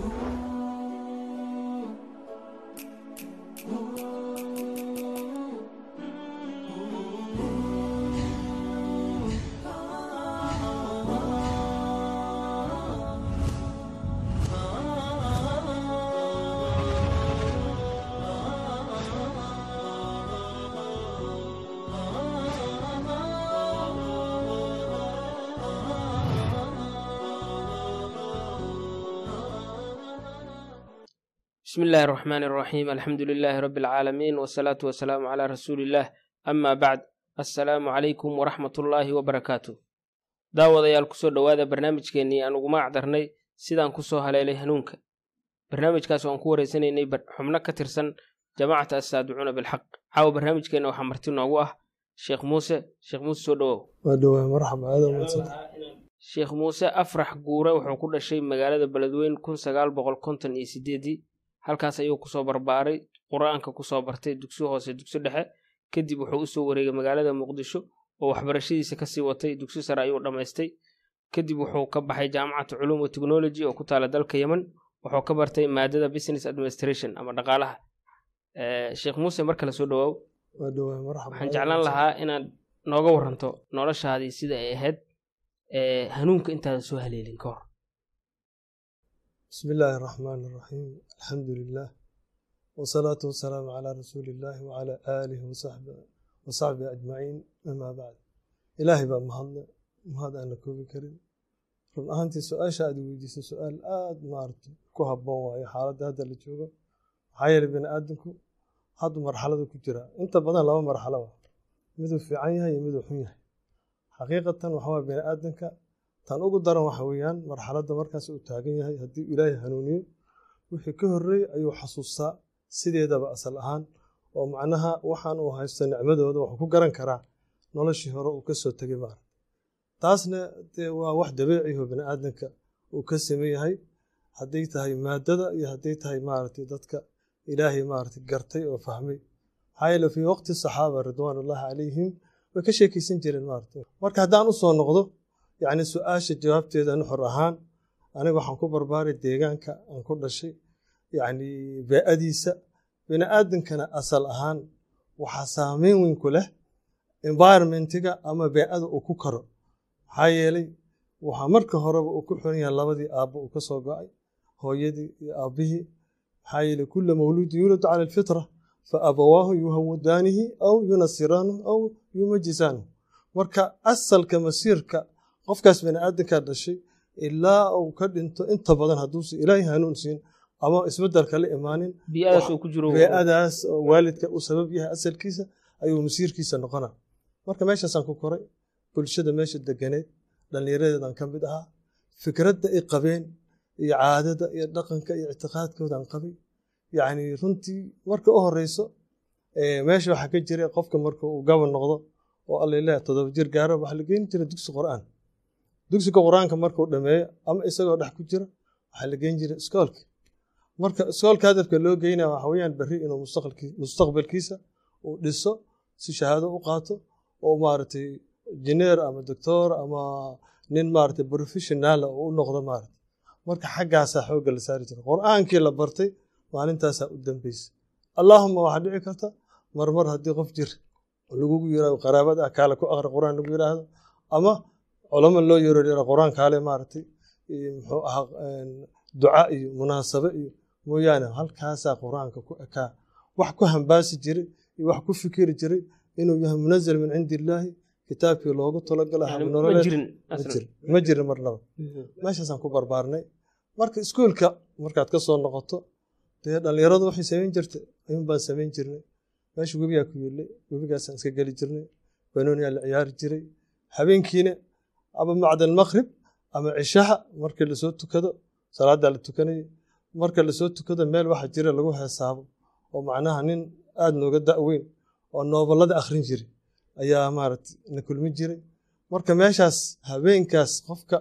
Ooh. bismi illaahi araxmaan araxiim alxamdu lilaahi rabbi alcaalamiin wasalaatu wasalaamu calaa rasuuliillah ama bacd assalaamu calaykum waraxmatullaahi wabarakaatu daawadayaal ku soo dhowaada barnaamijkeennii aan uguma acdarnay sidaan ku soo haleelay hanuunka. Barnaamijkaas waan ku waraysanaynay xubno ka tirsan jamaacata assaaducuuna bilxaq. Caawa barnaamijkeenna waxaa marti noogu ah sheekh muuse. Sheekh muuse soo dhowow. Sheekh muuse afrax guure wuxuu ku dhashay magaalada beledweyn kun sagaal boqol konton iyo sideedii halkaas ayuu ku soo barbaaray qur'aanka ku soo bartay dugsi hoose dugsi dhexe. Kadib wuxuu u soo wareegay magaalada muqdisho oo waxbarashadiisa ka sii watay dugsi sare ayuu dhammaystay kadib wuxuu ka baxay jaamacatu culuum wa technology oo ku taala dalka yemen. Wuxuu ka bartay maadada business administration ama dhaqaalaha. Sheekh muuse mar kale soo marxaba waxaan jeclaan lahaa inaad nooga waranto noloshaadii sida ay ahayd hanuunka intaadan soo haleelin ka hor bismi illaahi araxmaan araxiim alxamdu lilah wsalaatu wasalaamu calaa rasuuli illaahi wcala aalihi wasaxbi ajmaciin amaa bacd ilaahay baa mahadle mahad aan la koobi karin run ahaantii su'aasha aad weydiisay su'aal aada maarata ku haboon waayo xaaladda hadda la joogo. Maxaa yeelay bani aadamku haddu marxalada ku jiraa inta badan laba marxalo wa miduu fiican yahay iyo miduu xun yahay. Xaqiiqatan waxawaa bani aadamka tan ugu daran waxa weeyaan marxaladda markaas uu taagan yahay haddii ilaahay hanuuniyo wixii ka horreeyey ayuu xasuustaa sideedaba asal ahaan oo macnaha waxaan uu haysto nicmadooda wuxuu ku garan karaa noloshii hore uu ka soo tegay maarata taasna waa wax dabiiciho bini aadanka uu ka sameyn yahay. Hadday tahay maadada iyo hadday tahay maaragtay dadka ilaahay maaragtay gartay oo fahmay. Maxaa yeele fii waqti saxaaba ridwaanullahi calayhim way ka sheekaysan jireen maarata marka haddaan u soo noqdo yacni su'aasha jawaabteeda nuxur ahaan aniga waxaan ku barbaaray deegaanka aan ku dhashay yacni bee-adiisa. Bini aadankana asal ahaan waxaa saameyn weyn ku leh environmentiga ama bee-ada uu ku karo. Maxaa yeelay waxaa marka horeba uu ku xiran labadii aabbo uu ka go'ay hooyadii iyo aabbihii. Maxaa yeelay kulla mawluudi yuuladu cala alfitra fa abawaahu yuhawadaanihi aw yunasiraanahu aw yumajisaanahu marka asalka masiirka qofkaas bini aadankaa dhashay ilaa uu ka dhinto inta badan hadduusa ilaahay hanuun siin ama isbeddelka la imaanin bee-adaas oo waalidka uu sabab yahay asalkiisa ayuu masiirkiisa noqonaa. Marka meeshaasaan ku koray bulshada meesha deganeed dhallinyaradeedan ka mid ahaa fikradda ay qabeen iyo caadada iyo dhaqanka iyo ictiqaadkoodaan qabay yacni runtii marka u horeyso meesha waxaa ka jira qofka marka uu gaban noqdo oo alla ilaah todoba jir gaaro waxaa la geeni jira dugsi qur'aan dugsiga qur'aanka markuu dhameeyo ama isagoo dhex ku jira waxaa la geyn jiray iskoolka marka iskoolka hadafka loo geynaya waxa weeyaan berri inuu mustaqbalkiisa uu dhiso si shahaado u qaato oo maaragtay jineer ama doctor ama nin maaragtay professional oo u noqdo maaragtay. Marka xaggaasaa xoogga la saari jiray. Qur'aankii la bartay maalintaasaa u dambeysay. Allaahuma waxaa dhici karta marmar haddii qof jir lagugu yiraahdo qaraabada ah kaale ku aqri qur'aan lagu yiraahdo ama culamo loo yeero qur'aan kaale maaragtay muxuu ahaa duca iyo munaasabe iyo mooyaane halkaasaa qur'aanka ku ekaa wax ku hambaasi jiray iyo wax ku fikiri jiray inuu yahay munazal min cindi illaahi kitaabkii loogu talagala ma jirin marnaba meeshaasaan ku barbaarnay. Marka iskuolka markaad ka soo noqoto dee dhallinyaradu waxay samayn jirtay ayuun baan samayn jirnay. Meesha webigaa ku yeelay webigaasaan iska geli jirnay banooniyaa la ciyaari jiray. Habeenkiina ama bacda almaqrib ama cishaha markii la soo tukado salaadaa la tukanayay marka la soo tukado meel waxa jira lagu heesaabo oo macnaha nin aada nooga da-weyn oo noobalada akhrin jiray ayaa maaragtay na kulmin jiray marka meeshaas habeenkaas qofka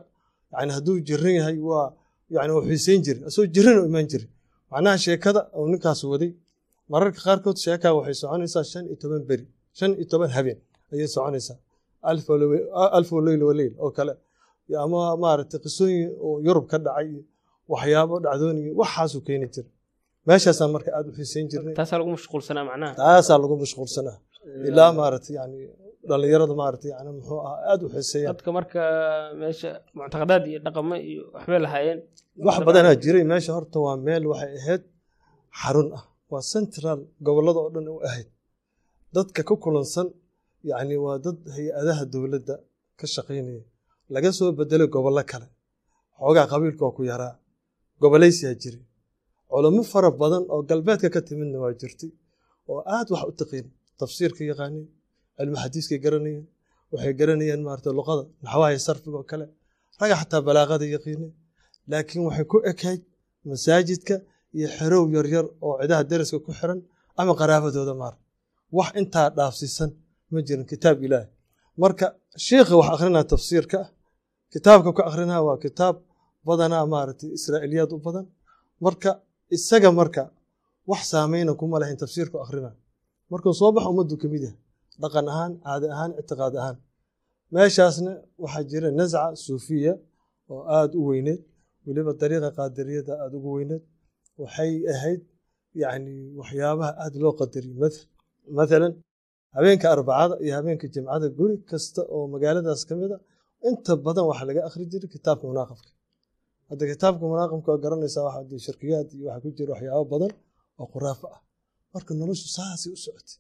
yani hadduu jiran yahay waa yani uu xiiseyn jiray asagoo jiran u imaan jiray macnaha sheekada uu ninkaas waday mararka qaarkood sheekaa waxay soconaysaa shan iyo toban beri shan iyo toban habeen ayay soconaysaa alf leyl waleyl oo kale ama maaragtay qisooyin oo yurub ka dhacay waxyaabo dhacdoonigi waxaasuu keeni jira meeshaasaan marka aad u xiiseyn jirnay taasaa lagu mashquulsanaa macnaha taasaa lagu mashquulsanaa ilaa maaragtay yani dhallinyarada maaragtay yani muxuu ahaa aad u xiiseeyaan dadka marka meesha muctaqadaad iyo dhaqamo iyo waxbay lahaayeen wax badanaa jiray meesha horta waa meel waxay ahayd xarun ah waa central gobollada oo dhan u ahayd dadka ku kulansan yani waa dad hay'adaha dowladda ka shaqaynaya. Laga soo bedelay gobollo kale. Xoogaa qabiilka ku yaraa. Gobolaysiyaa jiray culamo fara badan oo galbeedka ka timidna waa jirtay oo aad wax u taqiin tafsiirka yaqaaneen cilmi xadiiskay garanayeen waxay garanayeen maarata luqada naxwaha sarfiga oo kale raga xataa balaaqada yaqiineen laakiin waxay ku ekayd masaajidka iyo xerow yaryar oo cidaha deriska ku xiran ama qaraabadooda maar wax intaa dhaafsiisan ma jirin kitaab ilaahi marka shiikha wax akrinaa tafsiirka. Ah kitaabka ku akrinaa waa kitaab badanaa maaragtay israa'iiliyaad u badan. Marka isaga marka wax saameyna kuma lahayn tafsiirku akrinaa markuu soo bax ummaddu ka mid yahay dhaqan ahaan caadi ahaan ictiqaad ahaan. Meeshaasna waxaa jira nasca suufiya oo aada u weyneed. Weliba dariiqa qaadariyada aada ugu weyneed. Waxay ahayd yani waxyaabaha aada loo qadariyey mathalan habeenka arbacada iyo habeenka jimcada guri kasta oo magaaladaas ka mid a inta badan waxaa laga akhri jiray kitaabka munaaqabka hadda kitaabka munaaqabka waa garanaysaa waxa shirkiyaad iyo waxaa ku jira waxyaabo badan oo khuraafo ah. Marka noloshu saasay u socotay.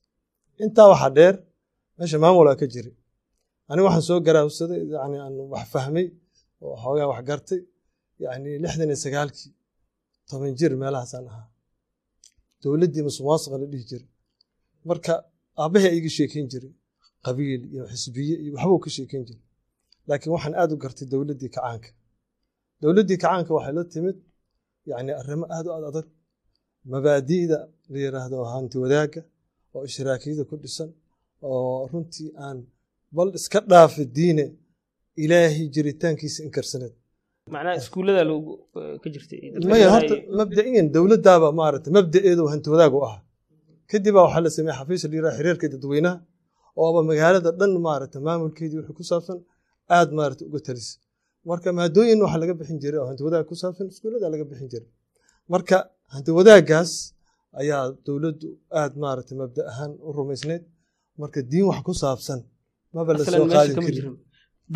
Intaa waxaa dheer meesha maamulaa ka jiray. Aniga waxaan soo garaawsaday yani aan wax fahmay oo xoogaa wax gartay yani lixdan iyo sagaalkii toban jir meelahaasaan ahaa. Dowladdii musuqmaasuqa la dhihi jiray. Marka aabbahay iga sheekeyn jiray qabiil iyo xisbiye iyo waxbuu ka sheekeyn jiray. Laakiin waxaan aad u gartay dowladdii kacaanka. Dowladdii kacaanka waxay la timid yani arrimo aad u aad adag mabaadi'da la yiraahdo hanti wadaagga oo ishraakiyada ku dhisan oo runtii aan bal iska dhaafi diine ilaahay jiritaankiisa inkarsaneed horta mabda'iyan dowladdaaba maaragtay mabda'eedu hanti wadaag u ahaa kadib baa waxaa la sameeyey xafiis la yiraha xiriirka dadweynaha ooba magaalada dhan maaragtay maamulkeedii wixii ku saabsan aad maaragtay uga talisa marka maadooyin waxaa laga bixin jiray oo hanti wadaag ku saabsan iskuullada laga bixin jiray. Marka hanti wadaagaas ayaa dowladdu aad maaragtay mabda ahaan u rumaysneyd. Marka diin wax ku saabsan maba la soo qaadi karin.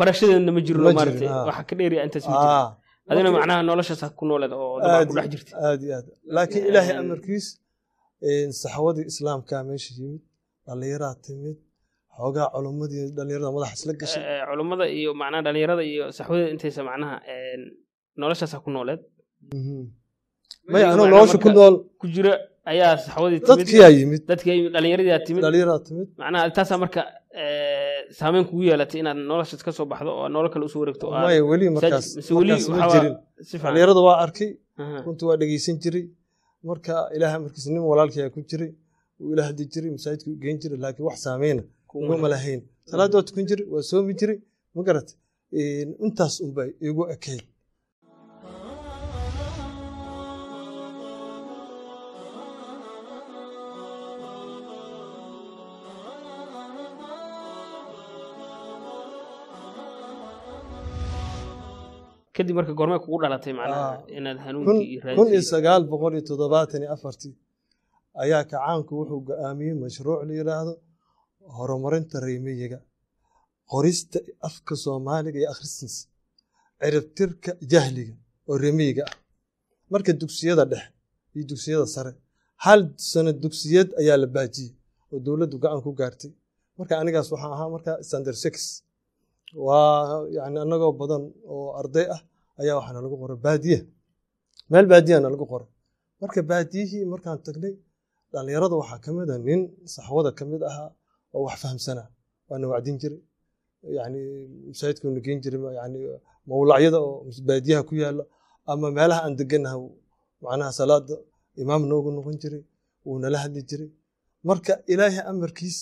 barashadeedna ma jirno Ma jirin, maaragtay. haa. waxa ka dheeriya intaas ma jiro adina macnaha noloshaas ku nooleed oo ku dhex jirtay aad iyo aad. Laakiin ilaahay amarkiis een, saxwadii islaamkaa meesha yimid dhallinyaraa timid xoogaa culummadii dhallinyarada madaxa isla gashay. Eh, culummada iyo macnaha dhalinyarada iyo saxwadada intaysa macnaha noloshaasa ku nooleed. Mhm. maya Iyo anuu nolosha ku nool. ku jira ayaa saxwadii timid. Dadkiyaa yimid. Dadkii dhalinyaradii timid. Dhallinyaraa timid. Macnaha taasaa marka eh, saameyn kugu yeelatay inaad noloshaas ka soo baxdo oo nolol kale u soo wareegto. Maya weli markaas markaas ma jirin. dhallinyarada waa arkay. Runtii waa dhegeysan jiray marka ilaahay amarkiis nin walaalkii ku jiray uu ila hadli jiray masaajidka u geen jiray laakiin wax saameyna iguma lahayn. salaadda waa tukan jiray waa soomi jiray ma garat intaas unbay igu ekayd kadib marka goormay kugu dhalatay macnaha Ah. inaad hanuunkii iyo kun iyo raadisay sagaal boqol iyo toddobaatan iyo afartii ayaa kacaanku wuxuu go'aamiyey mashruuc la yidhaahdo horumarinta reemiyiga qorista afka soomaaliga iyo akhristiisa ciribtirka jahliga oo reemiyiga ah marka dugsiyada dhexe iyo dugsiyada sare hal sano dugsiyad ayaa la baajiyey oo dowladdu gacan ku gaartay marka anigaas waxaan ahaa marka standard six waa yani annagoo badan oo arday ah ayaa waxaana lagu qoray baadiye. Meel baadiyana lagu qoray. Marka baadiyihii markaan tagnay dhallinyarada waxaa ka mid a nin saxwada ka mid ahaa oo wax fahamsanaa. Waana wacdin jiray. Yani masaajidkuuna geen jiray yani mawlacyada oo baadiyaha ku yaalla ama meelaha aan deganaha macnaha salaada imaam noogu noqon jiray wuu nala hadli jiray. Marka ilaahay amarkiis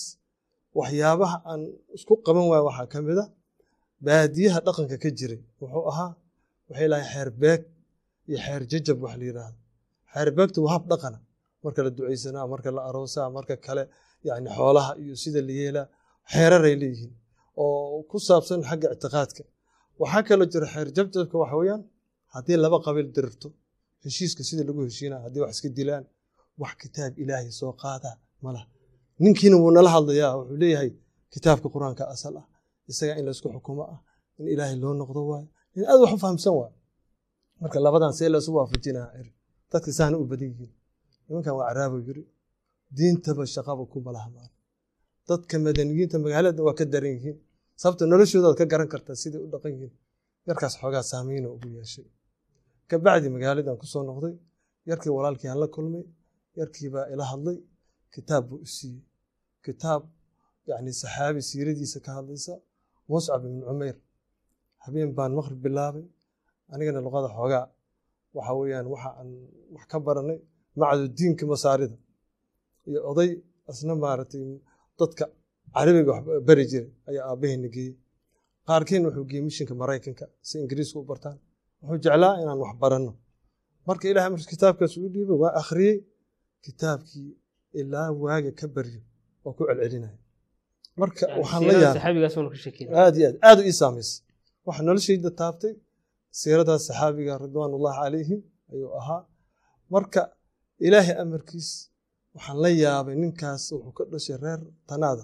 waxyaabaha aan isku qaban waaya waxaa ka mid a baadiyaha dhaqanka ka jiray wuxuu ahaa waxay lahay xeer beeg iyo xeer jajab wax la yidhaahdo xeer beegtu waa hab dhaqana marka la ducaysanaa marka la aroosaa marka kale yani xoolaha iyo sida la yeelaa xeeraray leeyihiin oo ku saabsan xagga ictiqaadka. Waxaa kaloo jira xeer jabjabka waxa weeyaan haddii laba qabiil dirirto heshiiska sida lagu heshiinaya haddii wax iska dilaan wax kitaab ilaahay soo qaada malaha ninkiina wuu nala hadlayaa wuxuu leeyahay kitaabka qur'aanka asal ah isagaa in laysku xukumo ah in ilaahay loo noqdo waayo in aad wax u fahamsan waayo. Marka labadan see laysu waafajinaa ciri dadka saana u badan yihiin. Nimankan waa caraabo yiri diintaba shaqaba kuma laha maana dadka madaniyiinta magaalada waa ka daran yihiin. Sababta noloshoodaad ka garan kartaa siday u dhaqan yihiin yarkaas xoogaa saameyna ugu yeeshay. Kabacdi magaaladan ku soo noqday yarkii walaalkii aan la kulmay yarkiibaa ila hadlay kitaab buu u siiyey. Kitaab yani saxaabi siiradiisa ka hadlaysa muscab ibn cumeyr habeen baan maqrib bilaabay. Anigana luqada xoogaa. Waxa weeyaan waxa aan wax ka baranay macdu diinka masaarida. Iyo oday asna maaragtay dadka carabiga bari jiray ayaa aabbaheena geeyey qaarkeen wuxuu geeyey mishinka maraykanka si ingiriiska u bartaan. Wuxuu jeclaa inaan wax baranno. Marka ilahay marka kitaabkaas uu dhiibay waa akhriyey. Kitaabkii ilaa waaga ka baryo oo ku celcelinaya marka waxaan la yaabay aad iyo aad aad u ii saamaysay waxa noloshayda taabtay siiradaas saxaabiga ridwaanullahi calayhim ayuu ahaa. Marka ilaahay amarkiis waxaan la yaabay ninkaas wuxuu ka dhashay reer tanaada.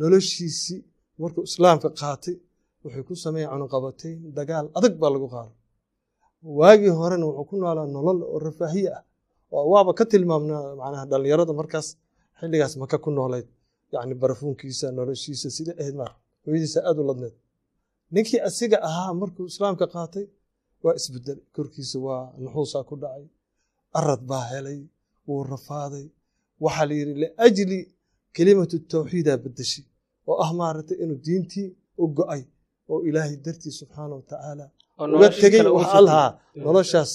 Noloshiisii markuu islaamka qaatay waxay ku sameeyeen cunuqabatayn dagaal adag baa lagu qaaday. Waagii horena wuxuu ku noolaa nolol oo rafaahiye ah oo waaba ka tilmaamnaa macnaha dhallinyarada markaas xilligaas maka ku noolayd yacni barafuunkiisa noloshiisa sida ahayd maar hooyadiisa aad u ladneed. Ninkii asiga ahaa markuu islaamka qaatay waa isbedelay korkiisa waa nuxuusaa ku dhacay. Arad baa helay wuu rafaaday. Waxaa la yidhi liajli kelimatu tawxiidaa bedeshay oo ah maaragtay inuu diintii u go'ay oo ilaahay dartii subxaana wa tacaala uga tegey wax allahaa noloshaas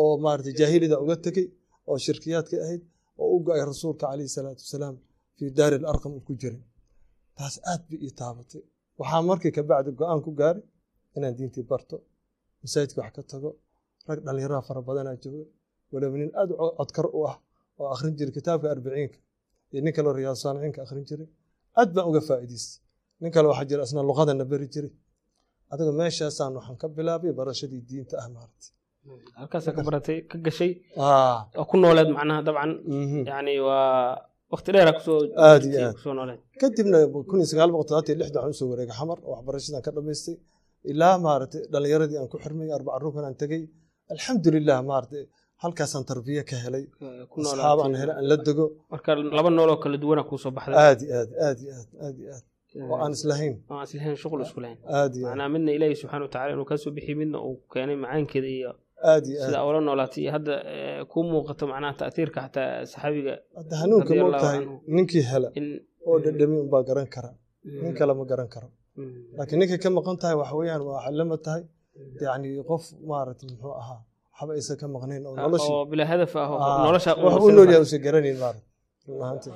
oo maaragtay jaahilida uga tegey oo shirkiyaadka ahayd oo u go'ay rasuulka calayhi salaatu wasalaam fii daari alarqam uu ku jiray. Taas aad bay ii taabatay. Waxaa markii kabacdi go'aan ku gaaray inaan diintii barto masaajidka wax ka tago rag dhallinyarada fara badanaa jooga. Waliba nin aad codkar u ah oo akhrin jiray kitaabka arbiciinka iyo nin kaloo riyaad saalixiinka akhrin jiray aad baan uga faa'iidaystay. Nin kale waxaa jira asna luqadana beri jiray. Adiga meeshaasaan waxaan ka bilaabay barashadii diinta ah maaragtay. Halkaasa ka baratay ka gashay? Ku nooleed macnaha dabcan. Yani waa waqti dheera ku soo aad kadibna kun iyo sagaal boqol toddobaatan iyo lixdan waxaan u soo wareegay xamar. Oo waxbarashadan ka dhamaystay ilaa maaragtay dhallinyaradii aan ku xirmay arbaca runkan aan tegey alxamdulilah maaragtay halkaasaan tarbiye ka helay. Asxaab aan helay aan la dego marka laba nooloo kala duwana kuusoo baxday. Aad aad aad aad aad aad. Oo aan islahayn aan islahayn shuqul isku lahayn. Aad macnaa midna ilaahi subxaana watacaala inuu ka soo bixiy midna uu keenay macaankeeda iyo sida ula noolaatay iyo hadda kuu muuqato macnaha ta'tiirka xataa saxaabiga. Hadda hanuunka Radi ma Allahu tahay canhu. ninkii hela oo dhadhami unbaa garan kara. Nin kale ma garan karo. Mm. laakiin ninkay ka maqan tahay waxa weeyaan waa xallama tahay. Yacni qof maaragtay muxuu ahaa waxba aysan ka maqnayn oo noloshii oo bilaa hadaf ah oo Ah, nolosha wax u nool yahay usan garanayn maaragtay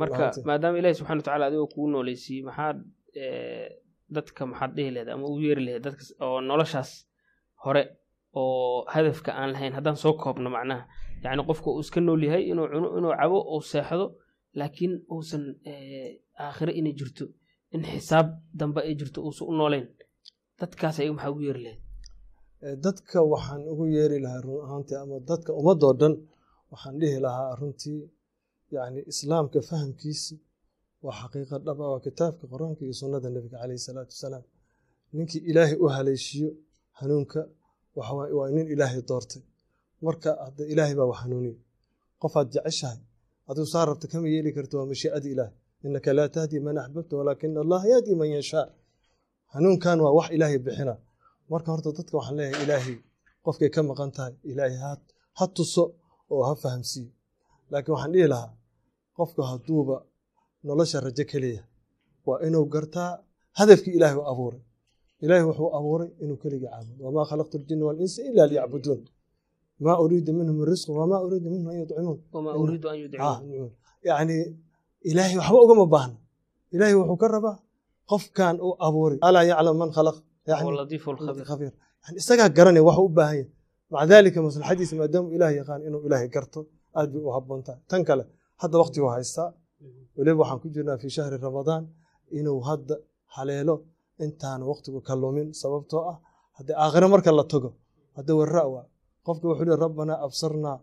marka maadaama ilaahi subxana watacaala adigoo kugu nooleysiiyey maxaad eh, dadka maxaad dhihi lahayd ama ugu yeeri lahayd dadka oo noloshaas hore oo hadafka aan lahayn haddaan soo koobno macnaha yacni qofka uu iska nool yahay inuu cuno inuu cabo uu seexdo laakiin uusan eh, aakhire inay jirto in xisaab dambe ay jirto uusan u nooleyn dadkaas ayaga maxaa ugu yeeri lahayd Ee, dadka waxaan ugu yeeri lahaa run ahaantii ama dadka ummadoo dhan waxaan dhihi lahaa runtii yacni islaamka fahamkiisa waa xaqiiqa dhab ah waa kitaabka qur'aanka iyo sunnada nebiga caleyhi salaatu wasalaam. Ninkii ilaahay u haleeshiyo hanuunka waa nin ilaahay doortay. Marka hadda ilaahay baa wax hanuuniyo. Qofaad jeceshahay adigu saa rabta kama yeeli karto waa mashii'ada ilaahay innaka laa tahdi man axbabta walaakina allah yahdi man yashaa. Hanuunkan waa wax ilaahay bixina. Marka horta dadka waxaan leeyahay ilaahay qofkay ka maqan tahay ilaahay ha, ha tuso oo ha fahamsiiyo laakiin waxaan dhihi lahaa qofka hadduuba nolosha rajo keliya waa inuu gartaa hadafkii ilaahay u abuuray. Ilaahay wuxuu abuuray inuu keligii caabudo. Wamaa khalaqtu ljina walinsa ila liyacbuduun. Maa uriida minhum min risqin wamaa uriida minhum an yudcimuun. Ah, yacni ilaahay waxba ugama baahna. Ilaahay wuxuu ka rabaa qofkan uu abuuray. Alaa yaclam man khalaq? Huwa yani latiifu lkhabiir khabiir yani isagaa garanaya waxa u baahan yahay maca daalika maslaxadiisa maadaama ilaah yaqaan inuu ilaahay garto aad bay u habboon tahay. Tan kale hadda waqtigu haystaa weliba waxaan ku jirnaa fii shahri ramadaan inuu hadda haleelo intaan waqtigu ka lumin sababtoo ah haddii aakhire marka la tago hadda warra waa qofka wuxuu leey rabbanaa absarnaa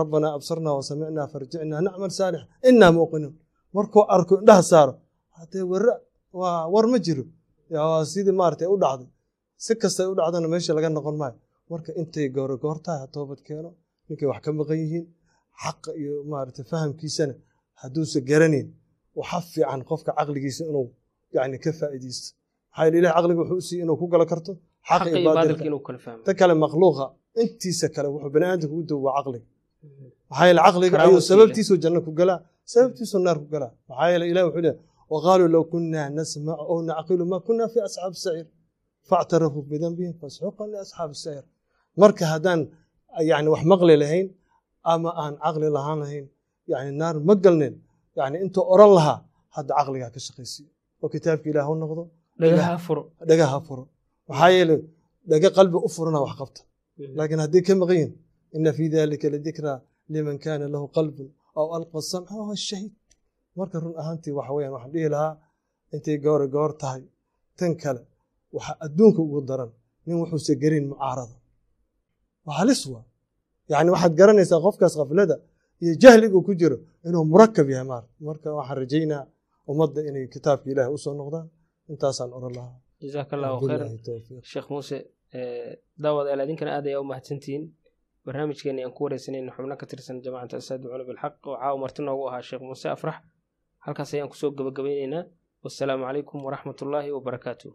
rabbanaa absarnaa wasamicnaa farjicnaa nacmal saalix innaa muuqinuun markuu arko indhaha saaro haddee warra waa war ma jiro. Sidii maaragtay u dhacday. Si kastay u dhacdana meesha laga noqon maayo. Marka intay gooro goor tahay ha toobad keeno ninkay wax ka maqan yihiin xaqa iyo maaragtay fahamkiisana hadduusa garanayn waxa fiican qofka caqligiisa inuu yani ka faa'iidaysto maxaa yeele ilahi caqliga wuxuu u siiyey inuu ku gala karto xaqa iyo baadilka ta kale makhluuqa intiisa kale wuxuu bani aadamka u dowaa caqliga maxaa yeele caqliga ayuu sababtiisuu janno ku galaa sababtiisuu naar ku galaa maxaa yeele ilah wuxuu leeyahay waqaaluu low kunaa nasmacu aw nacqilu ma kunaa fi asxaabi saciir factarafuu bidanbihim fasxuqan liasxaabi saciir marka haddaan yani wax maqli lahayn ama aan caqli lahaan lahayn yani naar ma galneen yani intuu oran lahaa hadda caqligaa ka shaqaysiiyo. Oo kitaabka ilaah u noqdo? Dhagaha furo. Maxaa yeele dhaga qalbi u furana wax qabta. Laakiin haddii ka maqan yihiin ina fii dalika ladikraa liman kaana lahu qalbun aw alqa samca wahuwa shahiid. Marka run ahaantii waxa weyaan waxaan dhihi lahaa intay goore goor tahay tan kale waxa adduunka ugu daran nin wuxuuse gerin mucaarada waa halis wa yani waxaad garanaysaa qofkaas kaflada iyo jahliguu ku jiro inuu murakab yahay marat marka waxaan rajaynaa ummadda inay kitaabka ilaahay u soo noqdaan. Intaasaan oran lahaa. Jasaak allahu sheekh muuse eh, daawad alaadinkana aad ayaa u mahadsantihiin barnaamijkeena aan ku wareysanayn xubno ka tirsan jamacata asaadi culub alxaq oo caawa marti noogu ahaa sheekh muuse afrax. Halkaas ayaan ku soo gabagabeyneynaa wassalaamu calaykum waraxmat ullaahi wabarakaatuh